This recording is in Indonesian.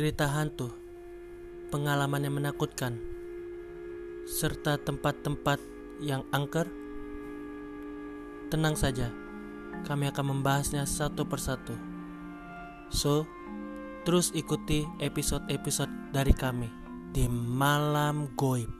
cerita hantu, pengalaman yang menakutkan, serta tempat-tempat yang angker? Tenang saja, kami akan membahasnya satu persatu. So, terus ikuti episode-episode dari kami di Malam Goib.